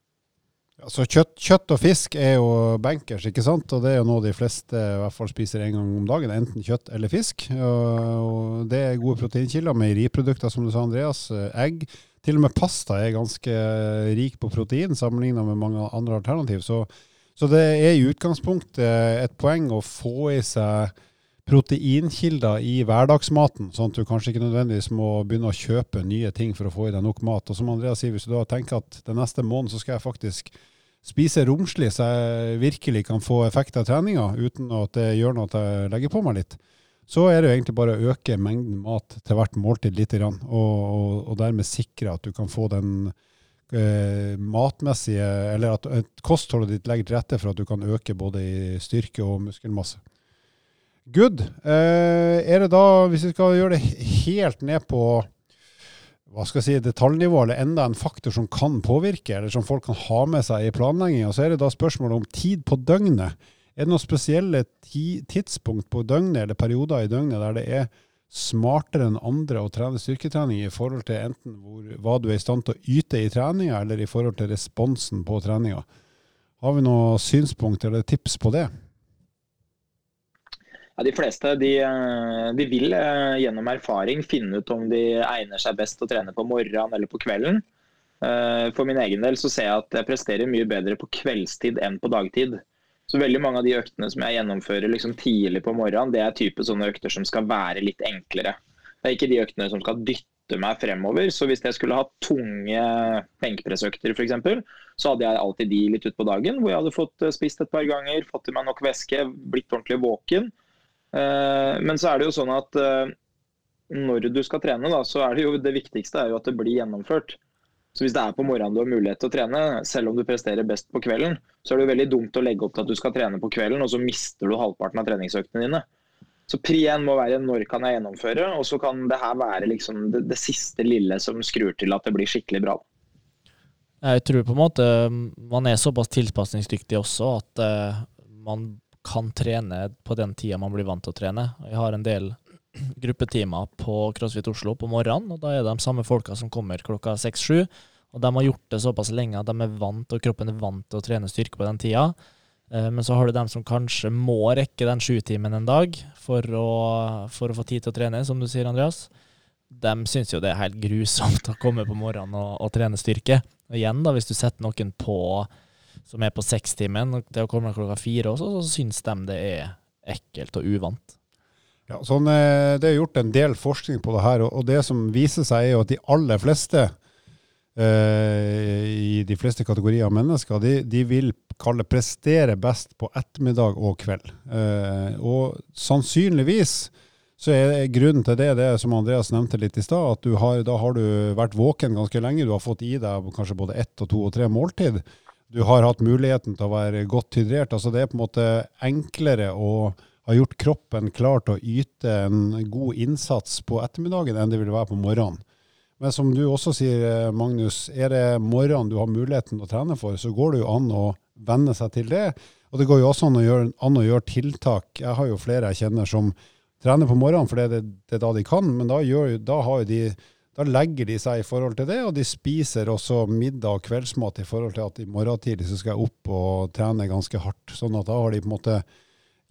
Altså, så kjøtt, kjøtt, og fisk er jo bankers, ikke sant? Og det er jo noe de fleste i hvert fall spiser en gang om dagen. Enten kjøtt eller fisk. Og det er gode proteinkilder. Meieriprodukter, som du sa, Andreas. Egg. Til og med pasta er ganske rik på protein sammenlignet med mange andre alternativ. Så, så det er i utgangspunktet et poeng å få i seg proteinkilder i hverdagsmaten, sånn at du kanskje ikke nødvendigvis må begynne å kjøpe nye ting for å få i deg nok mat. Og som Andreas sier, hvis du da tenker at den neste måneden så skal jeg faktisk spise romslig, så jeg virkelig kan få effekt av treninga uten at det gjør noe at jeg legger på meg litt, så er det jo egentlig bare å øke mengden mat til hvert måltid litt, og, og, og dermed sikre at du kan få den eh, matmessige Eller at kostholdet ditt legger til rette for at du kan øke både i styrke og muskelmasse. Good. Eh, er det da, hvis vi skal gjøre det helt ned på hva skal jeg si, detaljnivå, eller enda en faktor som kan påvirke, eller som folk kan ha med seg i planlegginga, så er det da spørsmålet om tid på døgnet. Er det noen spesielle tidspunkt på døgnet eller perioder i døgnet der det er smartere enn andre å trene styrketrening i forhold til enten hvor, hva du er i stand til å yte i treninga, eller i forhold til responsen på treninga? Har vi noen synspunkt eller tips på det? Ja, de fleste de, eh, de, vil eh, gjennom erfaring finne ut om de egner seg best å trene på morgenen eller på kvelden. Eh, for min egen del så ser jeg at jeg presterer mye bedre på kveldstid enn på dagtid. Så veldig mange av de øktene som jeg gjennomfører liksom tidlig på morgenen, det er type sånne økter som skal være litt enklere. Det er ikke de øktene som skal dytte meg fremover. Så hvis jeg skulle hatt tunge benkpressøkter f.eks., så hadde jeg alltid de litt utpå dagen, hvor jeg hadde fått spist et par ganger, fått i meg nok væske, blitt ordentlig våken. Eh, men så er det jo sånn at eh, når du skal trene, da, så er det jo det viktigste er jo at det blir gjennomført. Så hvis det er på morgenen du har mulighet til å trene, selv om du presterer best på kvelden, så er det jo veldig dumt å legge opp til at du skal trene på kvelden, og så mister du halvparten av treningsøktene dine. Så pri én må være når kan jeg gjennomføre, og så kan det her være liksom det, det, siste lille som skrur til at det blir skikkelig bra. Jeg tror på en måte man er såpass tilpasningsdyktig også at uh, man kan trene på den tida man blir vant til å trene. Jeg har en del gruppetimer på CrossFit Oslo på morgenen, og da er det de samme folka som kommer klokka seks-sju. Og de har gjort det såpass lenge at de er vant, og kroppen er vant til å trene styrke på den tida. Eh, men så har du dem som kanskje må rekke den sjutimen en dag for å, for å, få tid til å trene, som du sier, Andreas. De syns jo det er helt grusomt [LAUGHS] å komme på morgenen og, og trene styrke. Og igjen, da, hvis du setter noen på som er på sekstimen, til å komme klokka fire også, så syns de det er ekkelt og uvant. Ja, sånn, eh, Det er gjort en del forskning på det her, og det som viser seg, er jo at de aller fleste eh, i de fleste kategorier av mennesker, de, de, vil kalle prestere best på ettermiddag og kveld. Eh, og sannsynligvis så er grunnen til det det som Andreas nevnte litt i stad, at har, da har du vært våken ganske lenge. Du har fått i deg kanskje både ett og to og tre måltid du har hatt muligheten til å være godt hydrert. Altså det er på en måte enklere å ha gjort kroppen klar til å yte en god innsats på ettermiddagen enn det vil være på morgenen. Men som du også sier, Magnus, er det morgenen du har muligheten til å trene for, så går det jo an å venne seg til det. Og det går jo også an å gjøre, an å gjøre tiltak. Jeg har jo flere jeg kjenner som trener på morgenen, for det det, er da de kan. Men da, gjør, da har de da legger de seg i forhold til det, og de spiser også middag og kveldsmat i forhold til at i morgen tidlig så skal jeg opp og trene ganske hardt. Sånn at da har de på en måte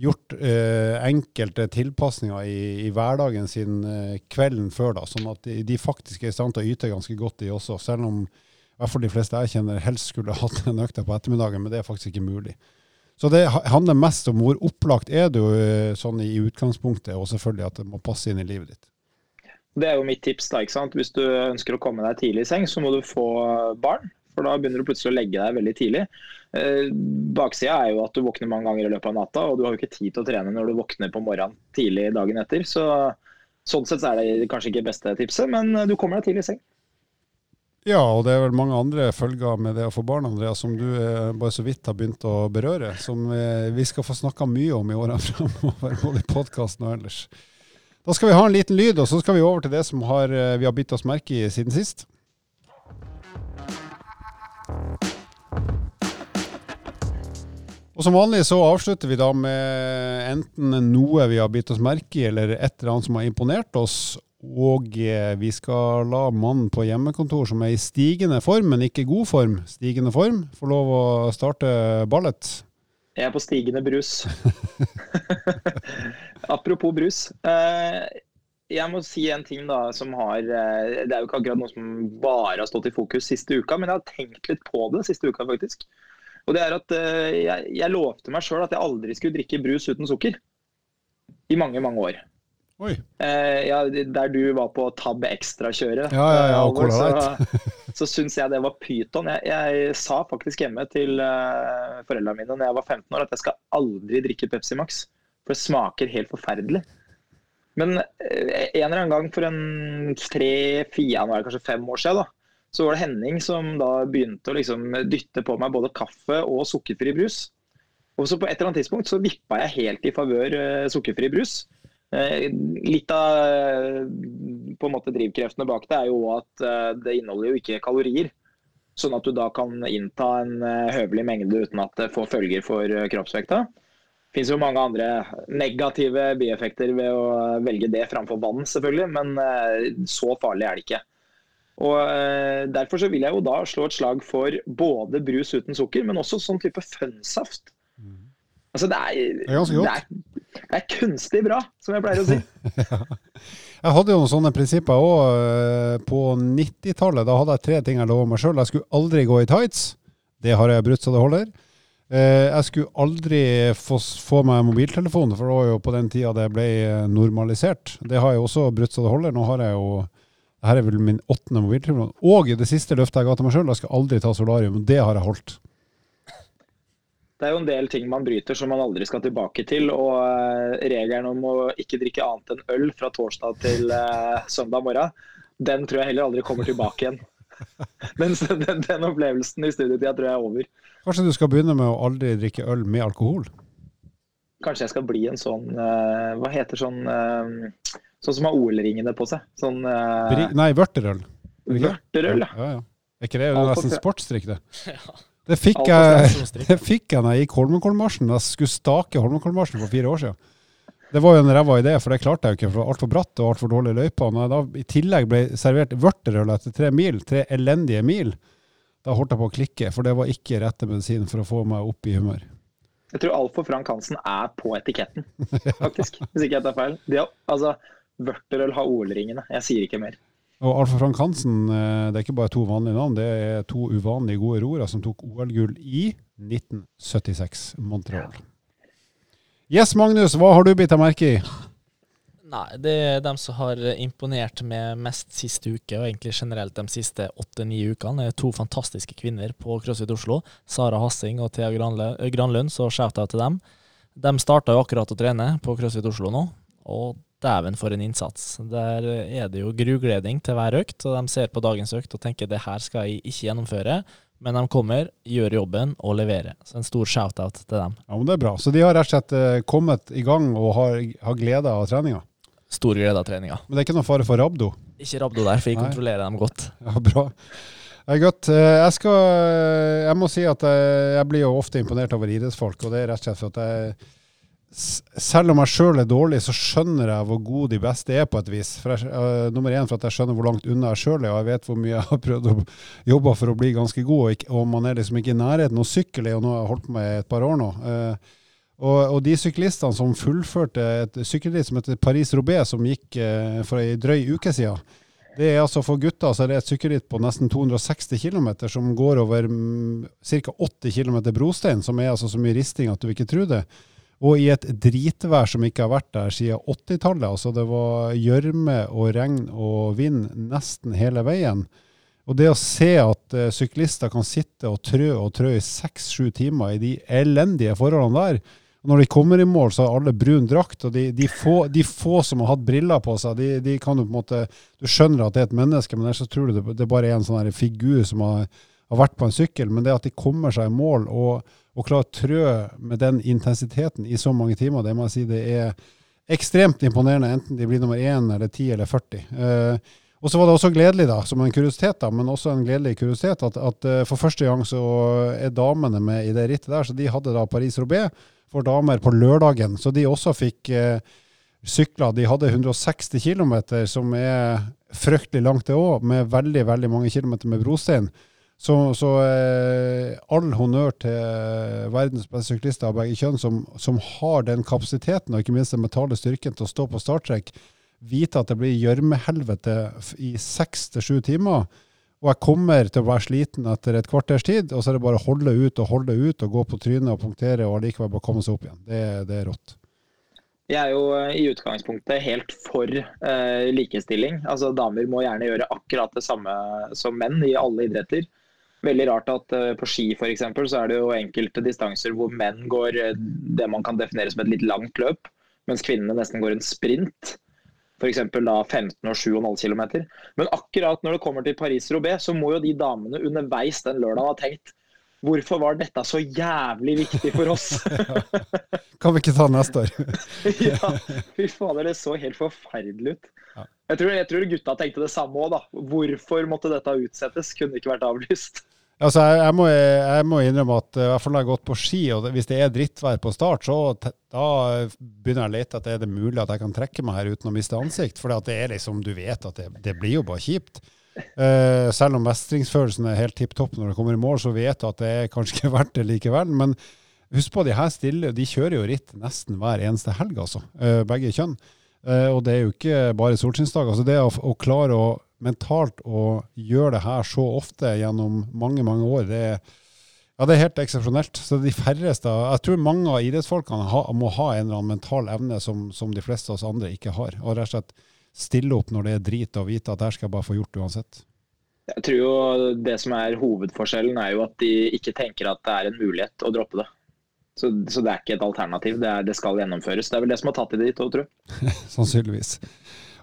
gjort eh, enkelte tilpasninger i, i, hverdagen sin eh, kvelden før, da, sånn at de, de, faktisk er i stand til å yte ganske godt, de også. Selv om i hvert fall de fleste jeg kjenner helst skulle [LAUGHS] hatt en økta på ettermiddagen, men det er faktisk ikke mulig. Så det handler mest om hvor opplagt er du eh, sånn i utgangspunktet, og selvfølgelig at det må passe inn i livet ditt. Det er jo mitt tips. da, ikke sant? Hvis du ønsker å komme deg tidlig i seng, så må du få barn. For da begynner du plutselig å legge deg veldig tidlig. Eh, baksida er jo at du våkner mange ganger i løpet av natta, og du har jo ikke tid til å trene når du våkner på morgenen tidlig dagen etter. Så sånn sett er det kanskje ikke beste tipset, men du kommer deg tidlig i seng. Ja, og det er vel mange andre følger med det å få barn, Andreas, som du eh, bare så vidt har begynt å berøre. Som eh, vi skal få snakka mye om i årene [LAUGHS] framover, både i podkasten og ellers. Da skal vi ha en liten lyd, og så skal vi over til det som har, vi har bitt oss merke i siden sist. Og Som vanlig så avslutter vi da med enten noe vi har bitt oss merke i, eller et eller annet som har imponert oss. Og eh, vi skal la mannen på hjemmekontor som er i stigende form, men ikke god form, stigende form, få lov å starte ballet. Jeg er på stigende brus. [LAUGHS] Apropos brus. Eh, jeg må si en ting da som har eh, Det er jo ikke akkurat noe som bare har stått i fokus siste uka, men jeg har tenkt litt på det siste uka, faktisk. Og det er at jeg, jeg lovte meg sjøl at jeg aldri skulle drikke brus uten sukker. I mange, mange år. Eh, ja, der du var på Tab Extra-kjøret, ja, ja, ja, Alvor, så, [LAUGHS] så syns jeg det var pyton. Jeg, jeg, sa faktisk hjemme til uh, foreldrene mine når jeg var 15 år at jeg skal aldri drikke Pepsi Max. For det smaker helt forferdelig. Men uh, en eller annen gang for en tre-fire, nå er det kanskje fem år siden, da, så var det Henning som da begynte å liksom dytte på meg både kaffe og sukkerfri brus. Og så på et eller annet tidspunkt så vippa jeg helt i favør uh, sukkerfri brus. Eh, litt av eh, på en måte drivkreftene bak det er jo at eh, det inneholder jo ikke kalorier. Sånn at du da kan innta en høvelig mengde uten at det får følger for kroppsvekta. Det finnes jo mange andre negative bieffekter ved å velge det framfor vann, selvfølgelig, men så farlig er det ikke. Og Derfor så vil jeg jo da slå et slag for både brus uten sukker, men også sånn type fønnsaft. Mm. Altså det er, det er. Det er, det er kunstig bra, som jeg pleier å si. [LAUGHS] ja. Jeg hadde jo noen sånne prinsipper òg eh, på 90-tallet. Da hadde jeg tre ting jeg lova meg sjøl. Jeg skulle aldri gå i tights. Det har jeg brutt så det holder. Eh, jeg skulle aldri få, få meg mobiltelefon, for det var jo på den tida det ble normalisert. Det har jeg også brutt så det holder. Nå har jeg jo Dette er vel min åttende mobiltelefon. Og det siste løftet jeg ga til meg sjøl, jeg skal aldri ta solarium. Det har jeg holdt det er jo en del ting man bryter som man aldri skal tilbake til. Og uh, regelen om å ikke drikke annet enn øl fra torsdag til uh, søndag morgen, den tror jeg heller aldri kommer tilbake igjen. [LAUGHS] Mens den, den, opplevelsen i studietida tror jeg er over. Kanskje du skal begynne med å aldri drikke øl med alkohol? Kanskje jeg skal bli en sånn uh, Hva heter sånn Sånn som har OL-ringene på seg. Sånn Nei, vørterøl. Vørterøl, ja. ja, ja. Er ikke det nesten sportsdrikk, det? [LAUGHS] Ja. Det fikk, jeg, [LAUGHS] det fikk jeg når jeg gikk Holmenkollmarsjen. Jeg skulle stake Holmenkollmarsjen for fire år siden. Det var jo en ræva idé, for det klarte jeg jo ikke. for Altfor bratt og altfor dårlige løyper. Når jeg da i tillegg ble servert vørterøl etter tre mil, tre elendige mil, da holdt jeg på å klikke. For det var ikke rette medisin for å få meg opp i humør. Jeg tror Alfor Frank Hansen er på etiketten, [LAUGHS] faktisk. Hvis ikke jeg tar feil. De har, altså, Vørterøl har OL-ringene. Jeg sier ikke mer. Og Alfa Frank Hansen, eh, det er ikke bare to vanlige navn, det er to uvanlig gode roere som tok OL-gull i 1976, Montreal. Yes, Magnus, hva har du bitt deg merke i? Nei, det er dem som har imponert med mest siste uke, og egentlig generelt de siste åtte-ni ukene. Det er to fantastiske kvinner på CrossFit Oslo. Sara Hassing og Thea Granlund, så shout-out til dem. De starta jo akkurat å trene på CrossFit Oslo nå, og Dæven, for en innsats. Der er det jo grugleding til hver økt, og de ser på dagens økt og tenker det her skal jeg ikke gjennomføre. Men de kommer, gjør jobben og leverer. Så en stor shout-out til dem. Ja, men Det er bra. Så de har rett og slett eh, kommet i gang og har, har glede av treninga? Stor glede av treninga. Men det er ikke noen fare for rabdo? Ikke rabdo der, for jeg Nei. kontrollerer dem godt. Ja, bra. Det er godt. Eh, jeg, skal, jeg må si at jeg, jeg blir jo ofte imponert over idrettsfolk, og det er rett og slett for at jeg selv om jeg sjøl er dårlig, så skjønner jeg hvor gode de beste er, på et vis. Jeg, uh, nummer én for at jeg skjønner hvor langt unna jeg sjøl er, og jeg vet hvor mye jeg har prøvd å jobbe for å bli ganske god, og, ikke, og man er liksom ikke i nærheten. Og sykkel er jo noe jeg har holdt på med i et par år nå. Uh, og, og, de syklistene som fullførte et sykkelritt som heter Paris-Roubais, som gikk uh, for ei drøy uke siden, det er altså For gutter så er det et sykkelritt på nesten 260 km som går over um, ca. 80 km brostein, som er altså så mye risting at du ikke tror det. Og i et dritvær som ikke har vært der siden 80-tallet. Altså det var gjørme og regn og vind nesten hele veien. Og det å se at uh, syklister kan sitte og trø og trø i seks-sju timer i de elendige forholdene der, og når de kommer i mål, så har alle brun drakt. Og de, de, få, de, få, som har hatt briller på seg, de, de, kan jo på en måte Du skjønner at det er et menneske, men ellers tror du det, det bare er en sånn figur som har, har, vært på en sykkel. Men det at de kommer seg i mål og, og klarer å trø med den intensiteten i så mange timer, det må jeg si det er ekstremt imponerende, enten de blir nummer én eller ti eller 40. Eh, og så var det også gledelig, da, som en kuriositet, da, men også en gledelig kuriositet, at, at uh, for første gang så er damene med i det rittet der. Så de hadde da Paris-Roubais for damer på lørdagen, så de også fikk eh, sykla. De hadde 160 km, som er fryktelig langt det òg, med veldig, veldig mange kilometer med brostein. Så, så eh, all honnør til verdens beste syklister av begge kjønn, som, som, har den kapasiteten og ikke minst den mentale styrken til å stå på starttrekk vite at det blir gjørmehelvete i seks til sju timer, og jeg kommer til å være sliten etter et kvarters tid, og så er det bare å holde ut og holde ut og gå på trynet og punktere og allikevel bare komme seg opp igjen. Det, det, er rått. Jeg er jo eh, i utgangspunktet helt for eh, likestilling. Altså Damer må gjerne gjøre akkurat det samme som menn i alle idretter. Veldig rart at uh, på ski for eksempel, så er det jo enkelte distanser hvor menn går uh, det man kan definere som et litt langt løp, mens kvinnene nesten går en sprint f.eks. da 15 og 7,5 km. Men akkurat når det kommer til Paris-Roubais, så må jo de damene underveis den lørdagen ha tenkt Hvorfor var dette så jævlig viktig for oss? [LAUGHS] [LAUGHS] kan vi ikke ta neste år? [LAUGHS] ja, fy fader, det så helt forferdelig ut. Jeg tror, jeg tror gutta tenkte det samme òg, da. Hvorfor måtte dette utsettes? Kunne ikke vært avlyst? Altså, jeg, jeg, må, jeg, må, innrømme at i hvert fall når jeg har gått på ski, og hvis det er drittvær på start, så da begynner jeg å lete etter er det mulig at jeg kan trekke meg her uten å miste ansikt. For det er liksom, du vet at det, det blir jo bare kjipt. Uh, selv om mestringsfølelsen er helt tipp topp når du kommer i mål, så vet du at det er kanskje ikke [LAUGHS] verdt det likevel. Men husk på, de her stille, de kjører jo ritt nesten hver eneste helg, altså. Uh, begge kjønn. Uh, og det er jo ikke bare solskinnsdager. Altså det å, å klare å mentalt å gjøre det her så ofte gjennom mange, mange år, det er, ja, det er helt eksepsjonelt. Så de færreste Jeg tror mange av idrettsfolkene ha, må ha en eller annen mental evne som, som de fleste av oss andre ikke har. Og rett og slett stille opp når det er drit, og vite at det her skal jeg bare få gjort uansett. Jeg tror jo Det som er hovedforskjellen, er jo at de ikke tenker at det er en mulighet å droppe det. Så, så det er ikke et alternativ. Det, er, det, skal gjennomføres. Det er vel det som har tatt i det dit òg, tror jeg. [LAUGHS] Sannsynligvis.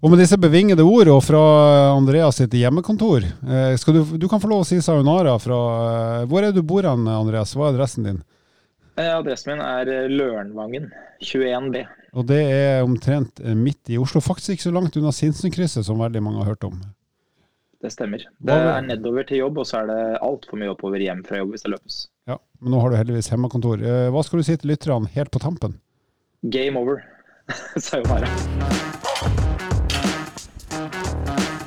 Og med disse bevingede ordene fra Andreas sitt hjemmekontor eh, du, du, kan få lov å si sayonara fra eh, Hvor er du bor hen, Andreas? Hva er adressen din? Eh, adressen min er Lørenvangen, 21B. Og det er omtrent midt i Oslo. Faktisk ikke så langt unna Sinsenkrysset, som veldig mange har hørt om. Det stemmer. Det er nedover til jobb, og så er det altfor mye oppover hjem fra jobb hvis det løpes. Ja, Men nå har du heldigvis hjemmekontor. Hva skal du si til lytterne helt på tampen? Game over. [LAUGHS] Sayonara.